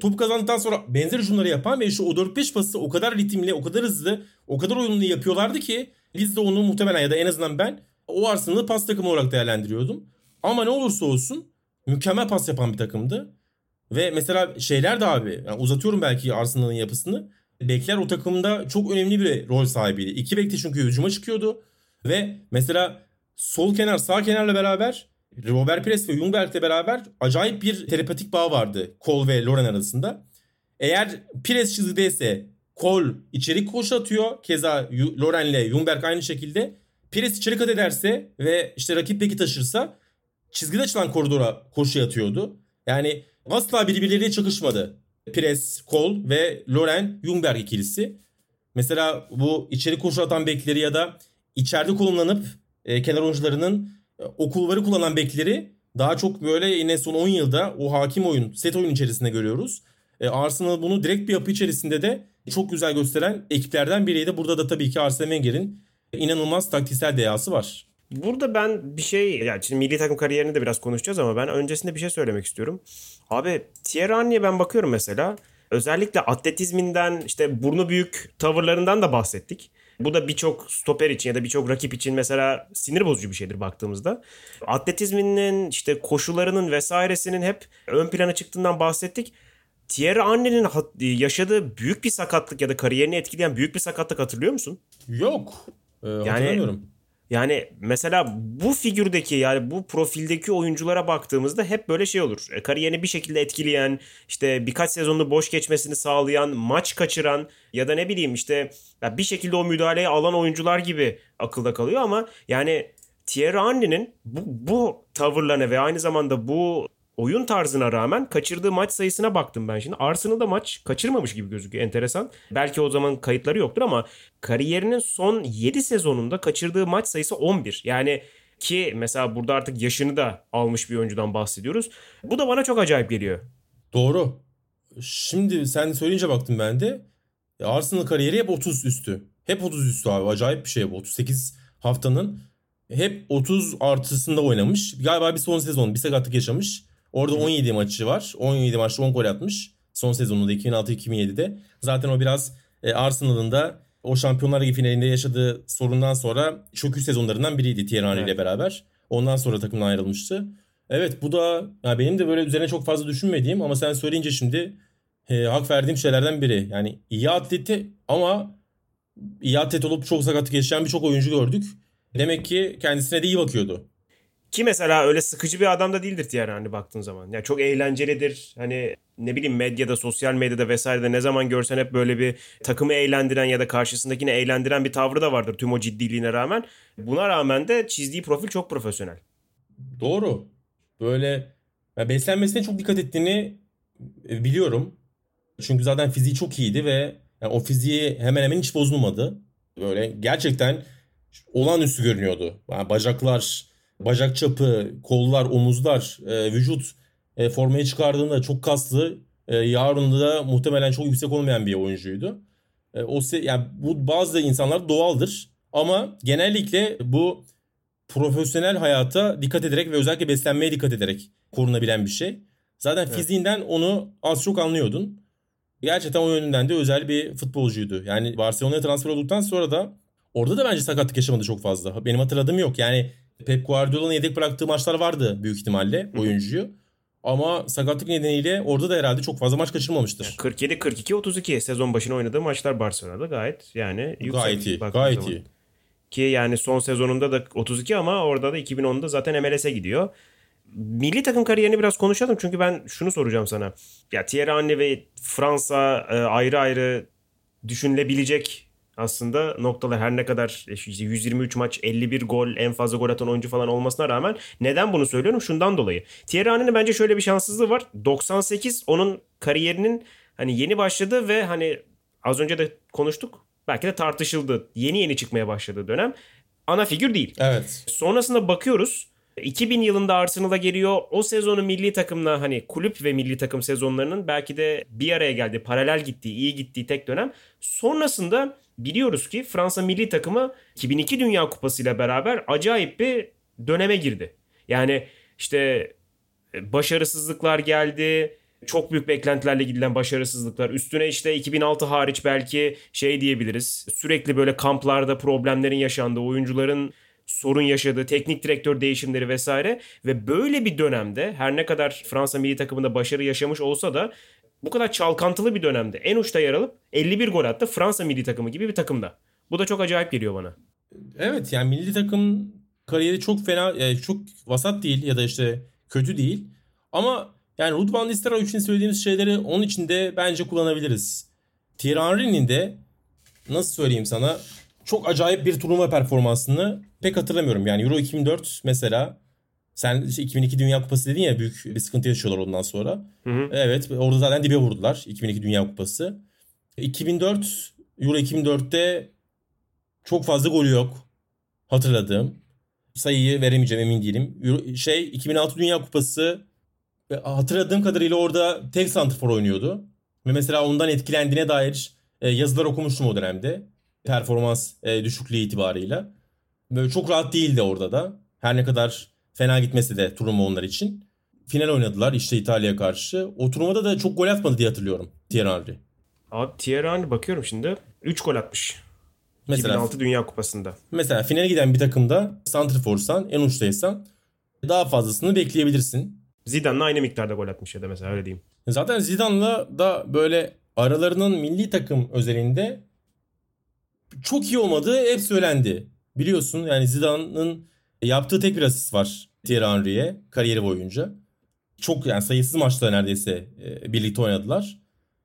top kazandıktan sonra benzer hücumları yapan ve şu o 4-5 pası o kadar ritimli, o kadar hızlı, o kadar oyunlu yapıyorlardı ki biz de onu muhtemelen ya da en azından ben o Arsenal'ı pas takımı olarak değerlendiriyordum. Ama ne olursa olsun mükemmel pas yapan bir takımdı. Ve mesela şeyler de abi yani uzatıyorum belki Arsenal'ın yapısını. Bekler o takımda çok önemli bir rol sahibiydi. İki bekte çünkü hücuma çıkıyordu. Ve mesela sol kenar sağ kenarla beraber Robert Pires ve Jungberg'le beraber acayip bir telepatik bağ vardı Cole ve Loren arasında. Eğer Pires çizgideyse Cole içeri koşu atıyor. Keza Loren'le Jungberg aynı şekilde. Pires içeri kat ederse ve işte rakip beki taşırsa çizgide açılan koridora koşu atıyordu. Yani asla birbirleriyle çakışmadı. Pires, Cole ve Loren Jungberg ikilisi. Mesela bu içeri koşu atan bekleri ya da içeride kullanıp e, kenar oyuncularının e, o kulvarı kullanan bekleri daha çok böyle yine son 10 yılda o hakim oyun, set oyun içerisinde görüyoruz. E, Arsenal bunu direkt bir yapı içerisinde de çok güzel gösteren ekiplerden biriydi. Burada da tabii ki Arsene Wenger'in inanılmaz taktiksel deyası var. Burada ben bir şey yani şimdi milli takım kariyerini de biraz konuşacağız ama ben öncesinde bir şey söylemek istiyorum. Abi Thierry Henry'e ben bakıyorum mesela. Özellikle atletizminden işte burnu büyük tavırlarından da bahsettik. Bu da birçok stoper için ya da birçok rakip için mesela sinir bozucu bir şeydir baktığımızda. Atletizminin işte koşularının vesairesinin hep ön plana çıktığından bahsettik. Thierry Henry'nin yaşadığı büyük bir sakatlık ya da kariyerini etkileyen büyük bir sakatlık hatırlıyor musun? Yok. Ee, yani yani mesela bu figürdeki yani bu profildeki oyunculara baktığımızda hep böyle şey olur. E, kariyerini bir şekilde etkileyen, işte birkaç sezonda boş geçmesini sağlayan, maç kaçıran ya da ne bileyim işte bir şekilde o müdahaleyi alan oyuncular gibi akılda kalıyor ama yani Thierry Henry'nin bu, bu tavırlarına ve aynı zamanda bu oyun tarzına rağmen kaçırdığı maç sayısına baktım ben şimdi. Arsenal'da maç kaçırmamış gibi gözüküyor enteresan. Belki o zaman kayıtları yoktur ama kariyerinin son 7 sezonunda kaçırdığı maç sayısı 11. Yani ki mesela burada artık yaşını da almış bir oyuncudan bahsediyoruz. Bu da bana çok acayip geliyor. Doğru. Şimdi sen söyleyince baktım ben de. Arsenal kariyeri hep 30 üstü. Hep 30 üstü abi. Acayip bir şey bu. 38 haftanın hep 30 artısında oynamış. Galiba bir son sezon bir sakatlık yaşamış. Orada 17 maçı var. 17 maçta 10 gol atmış. Son sezonunda 2006-2007'de. Zaten o biraz e, Arsenal'ın da o Şampiyonlar Ligi finalinde yaşadığı sorundan sonra çöküş sezonlarından biriydi Thierry Henry ile beraber. Ondan sonra takımdan ayrılmıştı. Evet bu da ya benim de böyle üzerine çok fazla düşünmediğim ama sen söyleyince şimdi e, hak verdiğim şeylerden biri. Yani iyi atleti ama iyi atlet olup çok sakatlık yaşayan birçok oyuncu gördük. Demek ki kendisine de iyi bakıyordu. Ki mesela öyle sıkıcı bir adam da değildir diğer hani baktığın zaman. Ya yani çok eğlencelidir. Hani ne bileyim medyada, sosyal medyada vesairede ne zaman görsen hep böyle bir takımı eğlendiren ya da karşısındakini eğlendiren bir tavrı da vardır tüm o ciddiliğine rağmen. Buna rağmen de çizdiği profil çok profesyonel. Doğru. Böyle ya beslenmesine çok dikkat ettiğini e, biliyorum. Çünkü zaten fiziği çok iyiydi ve yani o fiziği hemen hemen hiç bozulmadı. Böyle gerçekten olağanüstü görünüyordu. Yani bacaklar, bacak çapı, kollar, omuzlar, e, vücut e, formayı çıkardığında çok kaslı, E, yarın da muhtemelen çok yüksek olmayan bir oyuncuydu. E, o yani bu bazı insanlar doğaldır ama genellikle bu profesyonel hayata dikkat ederek ve özellikle beslenmeye dikkat ederek korunabilen bir şey. Zaten evet. fiziğinden onu az çok anlıyordun. Gerçekten o yönünden de özel bir futbolcuydu. Yani Barcelona'ya transfer olduktan sonra da orada da bence sakatlık yaşamadı çok fazla. Benim hatırladığım yok. Yani Pep Guardiola'nın yedek bıraktığı maçlar vardı büyük ihtimalle oyuncuyu. Ama sakatlık nedeniyle orada da herhalde çok fazla maç kaçırmamıştır. 47 42 32 sezon başına oynadığı maçlar Barcelona'da gayet yani yüksek. Gayet iyi. Gayet zaman. iyi. Ki yani son sezonunda da 32 ama orada da 2010'da zaten MLS'e gidiyor. Milli takım kariyerini biraz konuşalım çünkü ben şunu soracağım sana. Ya Thierry Henry ve Fransa e, ayrı ayrı düşünülebilecek aslında noktalar her ne kadar işte 123 maç 51 gol en fazla gol atan oyuncu falan olmasına rağmen neden bunu söylüyorum? Şundan dolayı. Thierry Henry'nin bence şöyle bir şanssızlığı var. 98 onun kariyerinin hani yeni başladı ve hani az önce de konuştuk. Belki de tartışıldı. Yeni yeni çıkmaya başladığı dönem. Ana figür değil. Evet. Sonrasında bakıyoruz 2000 yılında Arsenal'a geliyor. O sezonu milli takımla hani kulüp ve milli takım sezonlarının belki de bir araya geldi. Paralel gittiği, iyi gittiği tek dönem. Sonrasında biliyoruz ki Fransa milli takımı 2002 Dünya Kupası ile beraber acayip bir döneme girdi. Yani işte e, başarısızlıklar geldi. Çok büyük beklentilerle gidilen başarısızlıklar. Üstüne işte 2006 hariç belki şey diyebiliriz. Sürekli böyle kamplarda problemlerin yaşandığı, oyuncuların sorun yaşadığı, teknik direktör değişimleri vesaire ve böyle bir dönemde her ne kadar Fransa milli takımında başarı yaşamış olsa da bu kadar çalkantılı bir dönemde en uçta yer alıp 51 gol attı Fransa milli takımı gibi bir takımda. Bu da çok acayip geliyor bana. Evet yani milli takım kariyeri çok fena, yani çok vasat değil ya da işte kötü değil. Ama yani Ruud van Nistelrooy için söylediğimiz şeyleri onun için de bence kullanabiliriz. Thierry Henry'nin de nasıl söyleyeyim sana çok acayip bir turnuva performansını pek hatırlamıyorum. Yani Euro 2004 mesela sen işte 2002 Dünya Kupası dedin ya büyük bir sıkıntı yaşıyorlar ondan sonra. Hı hı. Evet orada zaten dibe vurdular 2002 Dünya Kupası. 2004 Euro 2004'te çok fazla golü yok hatırladığım. Sayıyı veremeyeceğim emin değilim. Euro, şey 2006 Dünya Kupası hatırladığım kadarıyla orada tek santrfor oynuyordu. Ve mesela ondan etkilendiğine dair e, yazılar okumuştum o dönemde. Performans e, düşüklüğü itibarıyla. Böyle çok rahat değildi orada da. Her ne kadar fena gitmesi de turnuva onlar için. Final oynadılar işte İtalya'ya karşı. O turnuvada da çok gol atmadı diye hatırlıyorum Thierry Henry. Abi Thierry Henry bakıyorum şimdi 3 gol atmış. Mesela, 2006 Dünya Kupası'nda. Mesela finale giden bir takımda santriforsan en uçtaysan daha fazlasını bekleyebilirsin. Zidane'la aynı miktarda gol atmış ya da mesela öyle diyeyim. Zaten Zidane'la da böyle aralarının milli takım özelinde çok iyi olmadığı hep söylendi. Biliyorsun yani Zidane'ın yaptığı tek bir asist var Thierry Henry'e kariyeri boyunca. Çok yani sayısız maçta neredeyse e, birlikte oynadılar.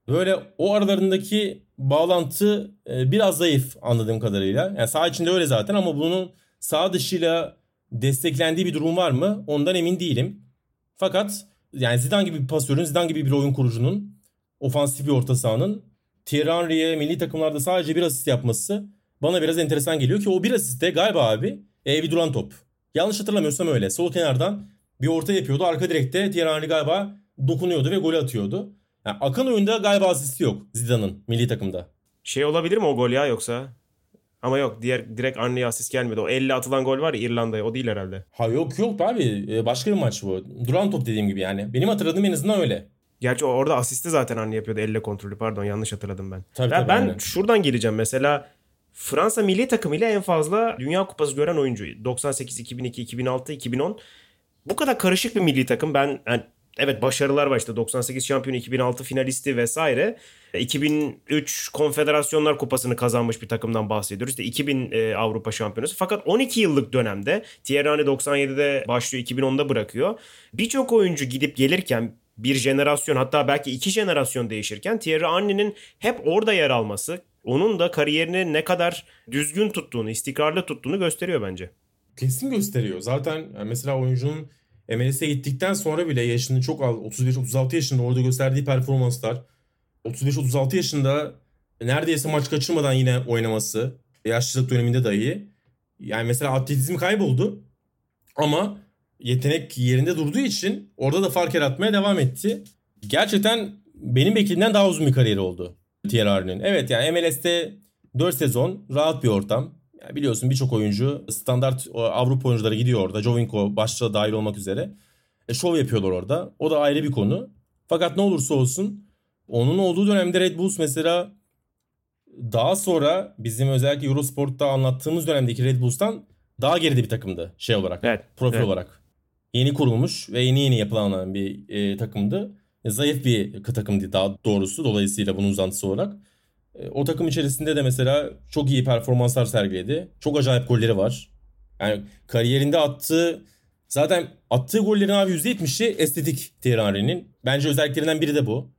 Böyle o aralarındaki bağlantı e, biraz zayıf anladığım kadarıyla. Yani sağ içinde öyle zaten ama bunun sağ dışıyla desteklendiği bir durum var mı? Ondan emin değilim. Fakat yani Zidane gibi bir pasörün, Zidane gibi bir oyun kurucunun, ofansif bir orta sahanın Thierry Henry'e milli takımlarda sadece bir asist yapması bana biraz enteresan geliyor ki o bir asiste galiba abi e, duran top. Yanlış hatırlamıyorsam öyle. Sol kenardan bir orta yapıyordu. Arka direkte Thierry galiba dokunuyordu ve golü atıyordu. Yani akan oyunda galiba asisti yok Zidane'ın milli takımda. Şey olabilir mi o gol ya yoksa? Ama yok diğer direkt Arne'ye asist gelmedi. O 50 atılan gol var ya İrlanda'ya o değil herhalde. Ha yok yok abi e, başka bir maç bu. Duran top dediğim gibi yani. Benim hatırladığım en azından öyle. Gerçi orada asisti zaten Arne yapıyordu elle kontrolü pardon yanlış hatırladım ben. Tabii, tabii, ben aynen. şuradan geleceğim mesela Fransa milli takımıyla en fazla Dünya Kupası gören oyuncu. 98, 2002, 2006, 2010. Bu kadar karışık bir milli takım. Ben yani evet başarılar var işte 98 şampiyonu 2006 finalisti vesaire 2003 Konfederasyonlar Kupası'nı kazanmış bir takımdan bahsediyoruz işte 2000 e, Avrupa Şampiyonası fakat 12 yıllık dönemde Thierry Henry 97'de başlıyor 2010'da bırakıyor birçok oyuncu gidip gelirken bir jenerasyon hatta belki iki jenerasyon değişirken Thierry Henry'nin hep orada yer alması onun da kariyerini ne kadar düzgün tuttuğunu, istikrarlı tuttuğunu gösteriyor bence. Kesin gösteriyor. Zaten mesela oyuncunun MLS'e gittikten sonra bile yaşını çok al 35-36 yaşında orada gösterdiği performanslar 35-36 yaşında neredeyse maç kaçırmadan yine oynaması yaşlılık döneminde dahi yani mesela atletizm kayboldu ama yetenek yerinde durduğu için orada da fark yaratmaya devam etti. Gerçekten benim beklediğimden daha uzun bir kariyeri oldu Henry'nin. Evet yani MLS'te 4 sezon rahat bir ortam. Yani biliyorsun birçok oyuncu standart Avrupa oyuncuları gidiyor orada. Jovinko başta dahil olmak üzere. E, şov yapıyorlar orada. O da ayrı bir konu. Fakat ne olursa olsun onun olduğu dönemde Red Bulls mesela daha sonra bizim özellikle Eurosport'ta anlattığımız dönemdeki Red Bulls'tan daha geride bir takımdı şey olarak. Evet, profil evet. olarak. Yeni kurulmuş ve yeni yeni yapılanan bir e, takımdı. E, zayıf bir takımdı daha doğrusu dolayısıyla bunun uzantısı olarak. E, o takım içerisinde de mesela çok iyi performanslar sergiledi. Çok acayip golleri var. Yani kariyerinde attığı zaten attığı gollerin abi %70'i estetik Henry'nin. Bence özelliklerinden biri de bu.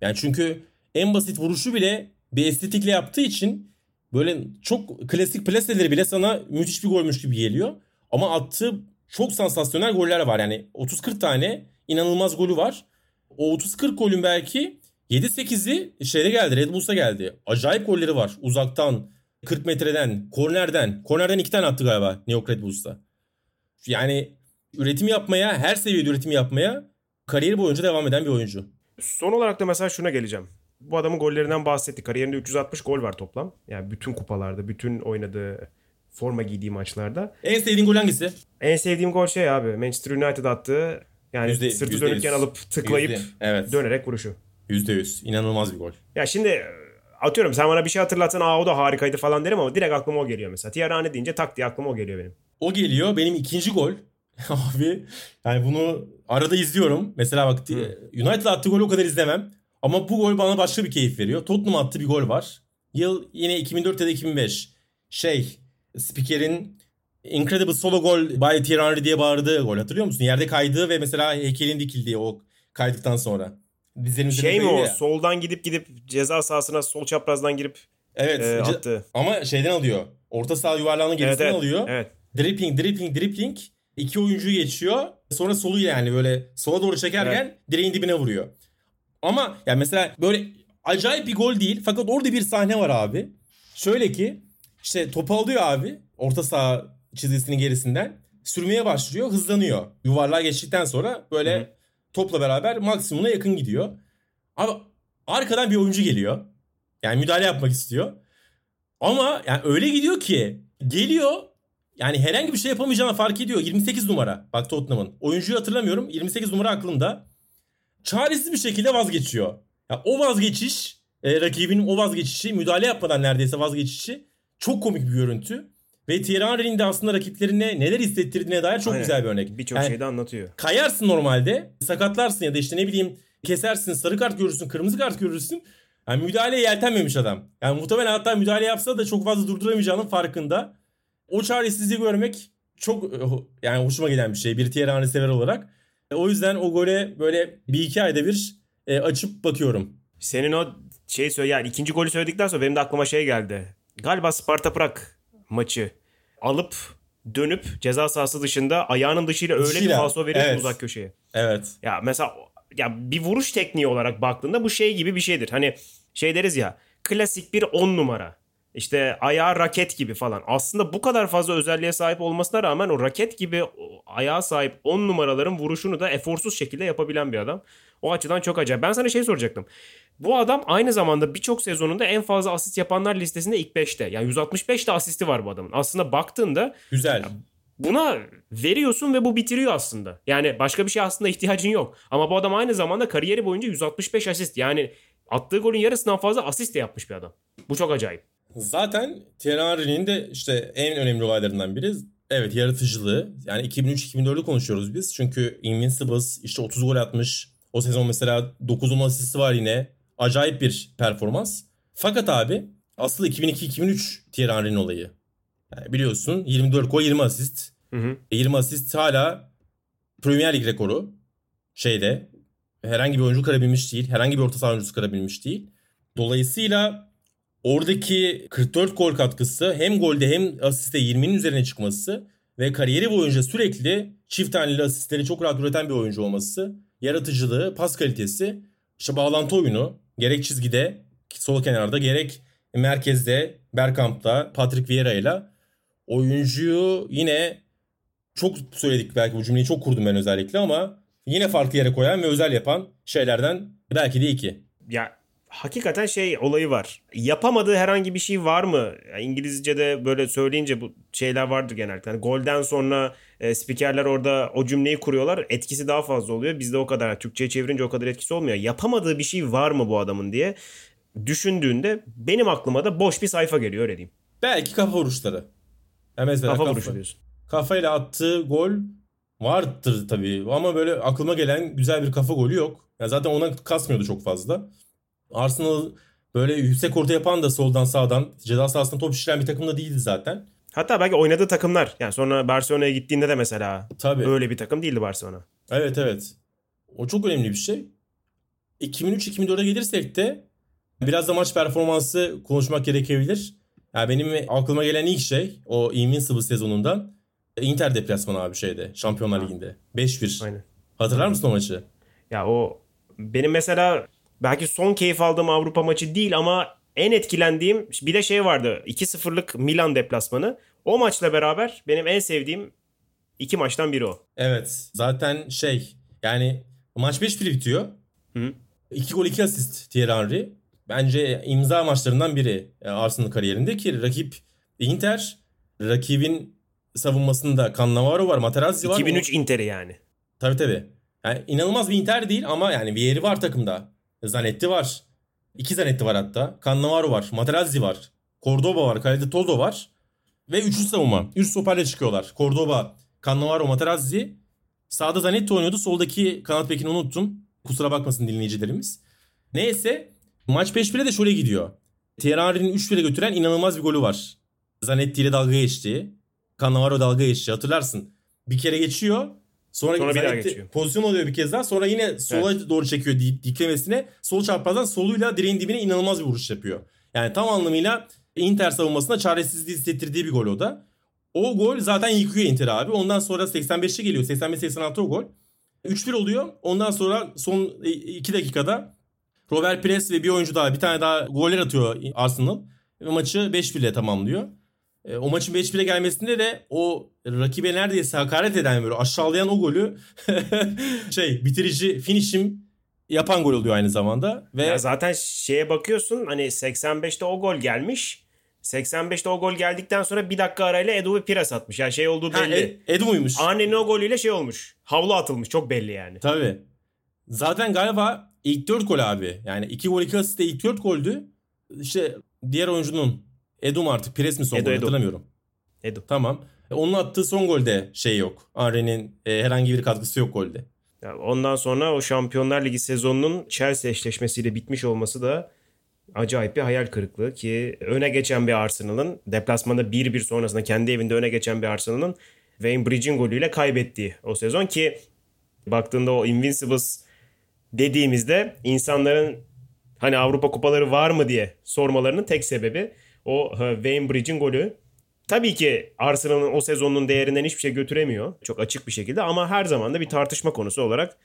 Yani çünkü en basit vuruşu bile bir estetikle yaptığı için böyle çok klasik plaseleri bile sana müthiş bir golmüş gibi geliyor. Ama attığı çok sansasyonel goller var. Yani 30-40 tane inanılmaz golü var. O 30-40 golün belki 7-8'i şeyde geldi Red Bulls'a geldi. Acayip golleri var. Uzaktan, 40 metreden, kornerden. Kornerden iki tane attı galiba New York Red Bulls'ta. Yani üretim yapmaya, her seviyede üretim yapmaya kariyeri boyunca devam eden bir oyuncu. Son olarak da mesela şuna geleceğim. Bu adamın gollerinden bahsettik. Kariyerinde 360 gol var toplam. Yani bütün kupalarda, bütün oynadığı forma giydiği maçlarda. En sevdiğin gol hangisi? En sevdiğim gol şey abi. Manchester United attığı yani yüzde, sırtı yüzde dönükken yüz. alıp tıklayıp yüzde, evet. dönerek vuruşu. %100. İnanılmaz bir gol. Ya şimdi atıyorum sen bana bir şey hatırlatsan aa o da harikaydı falan derim ama direkt aklıma o geliyor mesela. Tiarane deyince tak diye aklıma o geliyor benim. O geliyor. Benim ikinci gol. Abi yani bunu arada izliyorum. Mesela bak. United attığı golü o kadar izlemem. Ama bu gol bana başka bir keyif veriyor. Tottenham attı bir gol var. Yıl yine 2004 ya da 2005. Şey spikerin Incredible solo goal by Thierry Henry diye bağırdığı gol hatırlıyor musun? Yerde kaydığı ve mesela heykelin dikildiği o kaydıktan sonra. Dizlerin şey mi o? Ya. Soldan gidip gidip ceza sahasına sol çaprazdan girip evet, e, attı. Ama şeyden alıyor. Orta saha yuvarlağının gerisinden evet, evet, alıyor. Evet. Dribbling, dribbling, dribbling. İki oyuncu geçiyor. Sonra solu yani böyle sola doğru çekerken evet. direğin dibine vuruyor. Ama yani mesela böyle acayip bir gol değil. Fakat orada bir sahne var abi. Şöyle ki işte topu alıyor abi. Orta saha çizgisinin gerisinden. Sürmeye başlıyor. Hızlanıyor. Yuvarlığa geçtikten sonra böyle Hı. topla beraber maksimumuna yakın gidiyor. Abi arkadan bir oyuncu geliyor. Yani müdahale yapmak istiyor. Ama yani öyle gidiyor ki geliyor yani herhangi bir şey yapamayacağını fark ediyor. 28 numara. Bak Tottenham'ın. Oyuncuyu hatırlamıyorum. 28 numara aklımda. Çaresiz bir şekilde vazgeçiyor. Ya o vazgeçiş, e, rakibinin o vazgeçişi, müdahale yapmadan neredeyse vazgeçişi çok komik bir görüntü. Ve Thierry Henry'nin de aslında rakiplerine neler hissettirdiğine dair çok Aynen. güzel bir örnek. Birçok yani, şeyde anlatıyor. Kayarsın normalde, sakatlarsın ya da işte ne bileyim kesersin, sarı kart görürsün, kırmızı kart görürsün. Yani müdahaleye yeltenmemiş adam. Yani muhtemelen hatta müdahale yapsa da çok fazla durduramayacağının farkında. O çaresizliği görmek çok yani hoşuma giden bir şey bir Thierry Henry sever olarak. E, o yüzden o gole böyle bir iki ayda bir e, açıp bakıyorum. Senin o şey söyle yani ikinci golü söyledikten sonra benim de aklıma şey geldi. Galiba Sparta Prag maçı alıp dönüp ceza sahası dışında ayağının dışıyla öyle dışıyla. bir falso veriyor evet. uzak köşeye. Evet. Ya mesela ya bir vuruş tekniği olarak baktığında bu şey gibi bir şeydir. Hani şey deriz ya klasik bir 10 numara. İşte ayağı raket gibi falan. Aslında bu kadar fazla özelliğe sahip olmasına rağmen o raket gibi ayağa sahip 10 numaraların vuruşunu da eforsuz şekilde yapabilen bir adam. O açıdan çok acayip. Ben sana şey soracaktım. Bu adam aynı zamanda birçok sezonunda en fazla asist yapanlar listesinde ilk 5'te. Yani 165 de asisti var bu adamın. Aslında baktığında güzel. Buna veriyorsun ve bu bitiriyor aslında. Yani başka bir şey aslında ihtiyacın yok. Ama bu adam aynı zamanda kariyeri boyunca 165 asist. Yani attığı golün yarısından fazla asist de yapmış bir adam. Bu çok acayip. Zaten Thierry Henry'nin de işte en önemli olaylarından biri evet yaratıcılığı. Yani 2003-2004'ü konuşuyoruz biz. Çünkü Invincibles işte 30 gol atmış. O sezon mesela 9 asisti var yine. Acayip bir performans. Fakat abi asıl 2002-2003 Thierry Henry'nin olayı. Yani biliyorsun 24 gol 20 asist. Hı hı. 20 e, asist hala Premier Lig rekoru. Şeyde herhangi bir oyuncu kırabilmiş değil. Herhangi bir orta saha oyuncusu kırabilmiş değil. Dolayısıyla Oradaki 44 gol katkısı hem golde hem asiste 20'nin üzerine çıkması ve kariyeri boyunca sürekli çift taneli asistleri çok rahat üreten bir oyuncu olması, yaratıcılığı, pas kalitesi, işte bağlantı oyunu gerek çizgide sol kenarda gerek merkezde Bergkamp'ta Patrick Vieira ile oyuncuyu yine çok söyledik belki bu cümleyi çok kurdum ben özellikle ama yine farklı yere koyan ve özel yapan şeylerden belki de iki. Ya hakikaten şey olayı var. Yapamadığı herhangi bir şey var mı? Yani İngilizce'de böyle söyleyince bu şeyler vardır genellikle. Yani golden sonra e, spikerler orada o cümleyi kuruyorlar. Etkisi daha fazla oluyor. Bizde o kadar yani Türkçe'ye çevirince o kadar etkisi olmuyor. Yapamadığı bir şey var mı bu adamın diye düşündüğünde benim aklıma da boş bir sayfa geliyor öyle diyeyim. Belki kafa vuruşları. Ya mesela Kafa kafa- vuruşu diyorsun. Kafayla attığı gol vardır tabii ama böyle aklıma gelen güzel bir kafa golü yok. Ya zaten ona kasmıyordu çok fazla. Arsenal böyle yüksek orta yapan da soldan sağdan ceza sahasında top şişiren bir takım da değildi zaten. Hatta belki oynadığı takımlar. Yani sonra Barcelona'ya gittiğinde de mesela Tabii. öyle bir takım değildi Barcelona. Evet evet. O çok önemli bir şey. 2003-2004'e gelirsek de biraz da maç performansı konuşmak gerekebilir. Yani benim aklıma gelen ilk şey o Invincible sezonundan Inter deplasmanı abi şeyde Şampiyonlar Ligi'nde. 5-1. Aynen. Hatırlar mısın o maçı? Ya o benim mesela belki son keyif aldığım Avrupa maçı değil ama en etkilendiğim bir de şey vardı. 2-0'lık Milan deplasmanı. O maçla beraber benim en sevdiğim iki maçtan biri o. Evet. Zaten şey yani maç 5-1 bitiyor. Hı. 2 gol 2 asist Thierry Henry. Bence imza maçlarından biri e, Arsenal kariyerinde ki rakip Inter. Rakibin savunmasında Cannavaro var, Materazzi var. 2003 Inter'i yani. Tabii tabii. Yani inanılmaz bir Inter değil ama yani Vieri var takımda. Zanetti var. İki Zanetti var hatta. Cannavaro var. Materazzi var. Cordoba var. Kalede Todo var. Ve üçlü savunma. Üç stoperle çıkıyorlar. Cordoba, Cannavaro, Materazzi. Sağda Zanetti oynuyordu. Soldaki kanat bekini unuttum. Kusura bakmasın dinleyicilerimiz. Neyse maç 5-1'e de şöyle gidiyor. Henry'nin 3-1'e götüren inanılmaz bir golü var. Zanetti ile dalga geçti. Cannavaro dalga geçti. Hatırlarsın. Bir kere geçiyor. Sonra, Sonra bir daha geçiyor. pozisyon alıyor bir kez daha. Sonra yine sola doğru çekiyor dik, diklemesine. Sol çaprazdan soluyla direğin dibine inanılmaz bir vuruş yapıyor. Yani tam anlamıyla Inter savunmasına çaresizliği hissettirdiği bir gol o da. O gol zaten yıkıyor Inter abi. Ondan sonra 85'e geliyor. 85-86 o gol. 3-1 oluyor. Ondan sonra son 2 dakikada Robert Pires ve bir oyuncu daha bir tane daha goller atıyor Arsenal. Ve maçı 5-1 ile tamamlıyor. E, o maçın 5-1'e gelmesinde de o rakibe neredeyse hakaret eden böyle aşağılayan o golü şey bitirici finishim yapan gol oluyor aynı zamanda. Ve Ya zaten şeye bakıyorsun hani 85'te o gol gelmiş. 85'te o gol geldikten sonra bir dakika arayla Edu ve Pires atmış. Yani şey olduğu ha, belli. Ed, Edu muymuş? Annenin o golüyle şey olmuş. Havlu atılmış. Çok belli yani. Tabii. Zaten galiba ilk 4 gol abi. Yani 2 gol 2 asist de ilk 4 goldü. İşte diğer oyuncunun Edu mu artık Pires mi son Edu, gol Edu. hatırlamıyorum. Edu. Tamam. E, Onun attığı son golde şey yok. Henry'nin e, herhangi bir katkısı yok golde. Ya ondan sonra o Şampiyonlar Ligi sezonunun Chelsea eşleşmesiyle bitmiş olması da acayip bir hayal kırıklığı ki öne geçen bir Arsenal'ın deplasmanda 1-1 sonrasında kendi evinde öne geçen bir Arsenal'ın Wayne Bridge'in golüyle kaybettiği o sezon ki baktığında o Invincibles dediğimizde insanların hani Avrupa kupaları var mı diye sormalarının tek sebebi o e, Wayne Bridge'in golü. Tabii ki Arsenal'ın o sezonun değerinden hiçbir şey götüremiyor. Çok açık bir şekilde ama her zaman da bir tartışma konusu olarak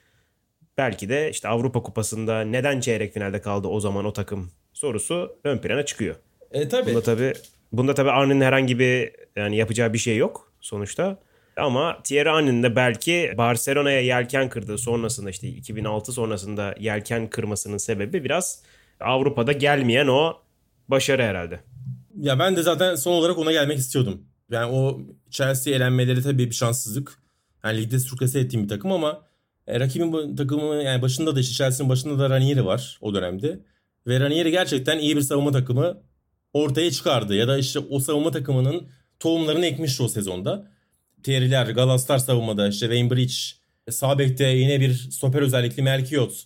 belki de işte Avrupa Kupası'nda neden çeyrek finalde kaldı o zaman o takım sorusu ön plana çıkıyor. E tabii. Bunda tabii bunda tabii Arne'nin herhangi bir yani yapacağı bir şey yok sonuçta. Ama Thierry Henry'nin de belki Barcelona'ya yelken kırdığı sonrasında işte 2006 sonrasında yelken kırmasının sebebi biraz Avrupa'da gelmeyen o başarı herhalde. Ya ben de zaten son olarak ona gelmek istiyordum. Yani o Chelsea elenmeleri tabii bir şanssızlık. Yani ligde sürklase ettiğim bir takım ama e, rakibin takımı yani başında da işte Chelsea'nin başında da Ranieri var o dönemde. Ve Ranieri gerçekten iyi bir savunma takımı ortaya çıkardı. Ya da işte o savunma takımının tohumlarını ekmişti o sezonda. Thierry'ler, Galaslar savunmada, işte Wayne Bridge, sağ bekte yine bir stoper özellikli Merkiot,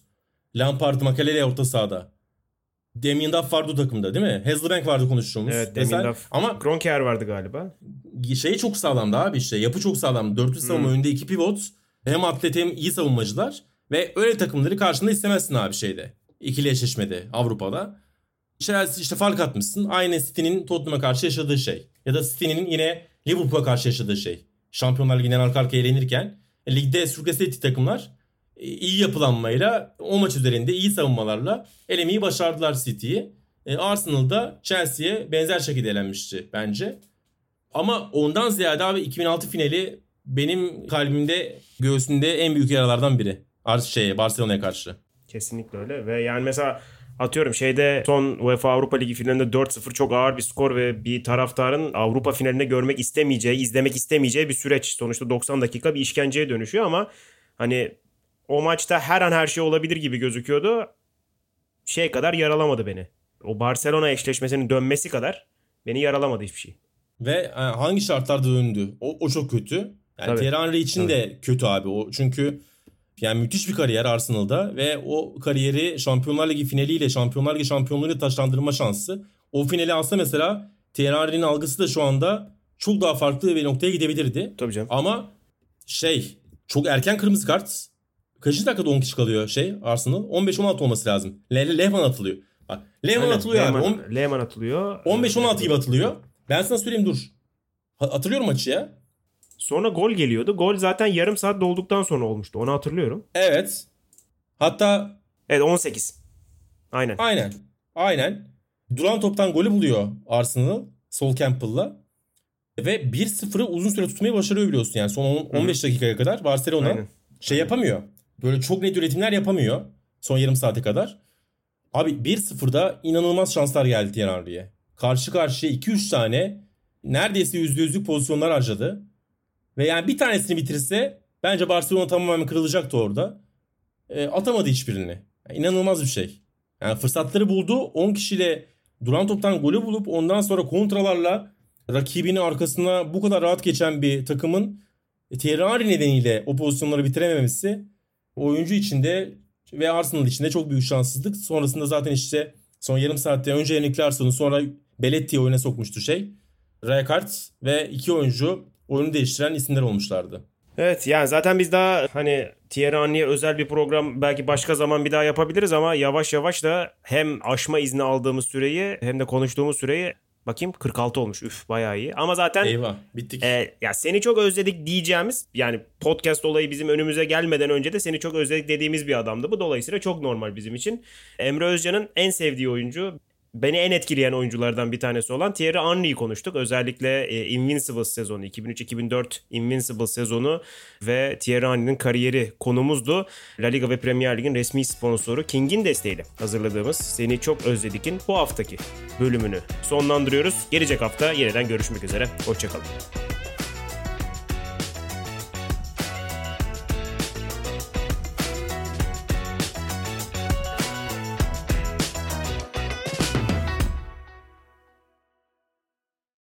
Lampard, Makalele orta sahada. Damien Duff vardı o takımda değil mi? Hasselbank vardı konuştuğumuz. Evet Demin Duff. Ama Kroenke vardı galiba. şey çok sağlamdı abi işte. Yapı çok sağlam. Dörtlü savunma önünde iki pivot. Hem atlet hem iyi savunmacılar. Ve öyle takımları karşında istemezsin abi şeyde. İkili eşleşmede Avrupa'da. Chelsea işte fark atmışsın. Aynı City'nin Tottenham'a karşı yaşadığı şey. Ya da City'nin yine Liverpool'a karşı yaşadığı şey. Şampiyonlar Ligi'nden arka arkaya eğlenirken e, ligde sürklese ettiği takımlar iyi yapılanmayla o maç üzerinde iyi savunmalarla elemeyi başardılar City'yi. E, Arsenal'da Chelsea'ye benzer şekilde elenmişti bence. Ama ondan ziyade abi 2006 finali benim kalbimde göğsünde en büyük yaralardan biri. Şey Barcelona'ya karşı. Kesinlikle öyle ve yani mesela atıyorum şeyde son UEFA Avrupa Ligi finalinde 4-0 çok ağır bir skor ve bir taraftarın Avrupa finalinde görmek istemeyeceği, izlemek istemeyeceği bir süreç. Sonuçta 90 dakika bir işkenceye dönüşüyor ama hani o maçta her an her şey olabilir gibi gözüküyordu. Şey kadar yaralamadı beni. O Barcelona eşleşmesinin dönmesi kadar beni yaralamadı hiçbir şey. Ve e, hangi şartlarda döndü? O, o çok kötü. Yani Tabii. Thierry Henry için Tabii. de kötü abi. O çünkü yani müthiş bir kariyer Arsenal'da ve o kariyeri Şampiyonlar Ligi finaliyle Şampiyonlar Ligi şampiyonluğuyla taşlandırma şansı. O finali alsa mesela Thierry Henry'nin algısı da şu anda çok daha farklı bir noktaya gidebilirdi. Tabii canım. Ama şey çok erken kırmızı kart. Kaçıncı dakikada 10 kişi kalıyor şey Arsenal? 15-16 olması lazım. Le Lehman atılıyor. Bak Lehman Aynen, atılıyor abi. Lehman, On- Lehman atılıyor. 15-16 gibi atılıyor. Ben sana söyleyeyim dur. Ha- Hatırlıyorum maçı ya. Sonra gol geliyordu. Gol zaten yarım saat dolduktan sonra olmuştu. Onu hatırlıyorum. Evet. Hatta Evet 18. Aynen. aynen. Aynen. Duran toptan golü buluyor Arsenal. Sol Campbell'la. Ve 1-0'ı uzun süre tutmayı başarıyor biliyorsun. Yani son on- 15 dakikaya kadar Barcelona Aynen. şey yapamıyor. Böyle çok net üretimler yapamıyor. Son yarım saate kadar. Abi 1-0'da inanılmaz şanslar geldi Henry'e. Karşı karşıya 2-3 tane neredeyse %100'lük pozisyonlar harcadı. Ve yani bir tanesini bitirse bence Barcelona tamamen kırılacaktı orada. E, atamadı hiçbirini. Yani inanılmaz bir şey. Yani fırsatları buldu. 10 kişiyle duran toptan golü bulup ondan sonra kontralarla rakibini arkasına bu kadar rahat geçen bir takımın Henry nedeniyle o pozisyonları bitirememesi oyuncu içinde ve Arsenal içinde çok büyük şanssızlık. Sonrasında zaten işte son yarım saatte önce Yannick Larson'u sonra Belletti'yi oyuna sokmuştu şey. Rijkaard ve iki oyuncu oyunu değiştiren isimler olmuşlardı. Evet yani zaten biz daha hani Thierry Henry'e özel bir program belki başka zaman bir daha yapabiliriz ama yavaş yavaş da hem aşma izni aldığımız süreyi hem de konuştuğumuz süreyi bakayım 46 olmuş. Üf bayağı iyi. Ama zaten Eyvah bittik. e, ya seni çok özledik diyeceğimiz yani podcast olayı bizim önümüze gelmeden önce de seni çok özledik dediğimiz bir adamdı. Bu dolayısıyla çok normal bizim için. Emre Özcan'ın en sevdiği oyuncu beni en etkileyen oyunculardan bir tanesi olan Thierry Henry'yi konuştuk. Özellikle e, Invincible sezonu 2003-2004 Invincible sezonu ve Thierry Henry'nin kariyeri konumuzdu. La Liga ve Premier Lig'in resmi sponsoru King'in desteğiyle hazırladığımız Seni Çok Özledik'in bu haftaki bölümünü sonlandırıyoruz. Gelecek hafta yeniden görüşmek üzere. Hoşçakalın.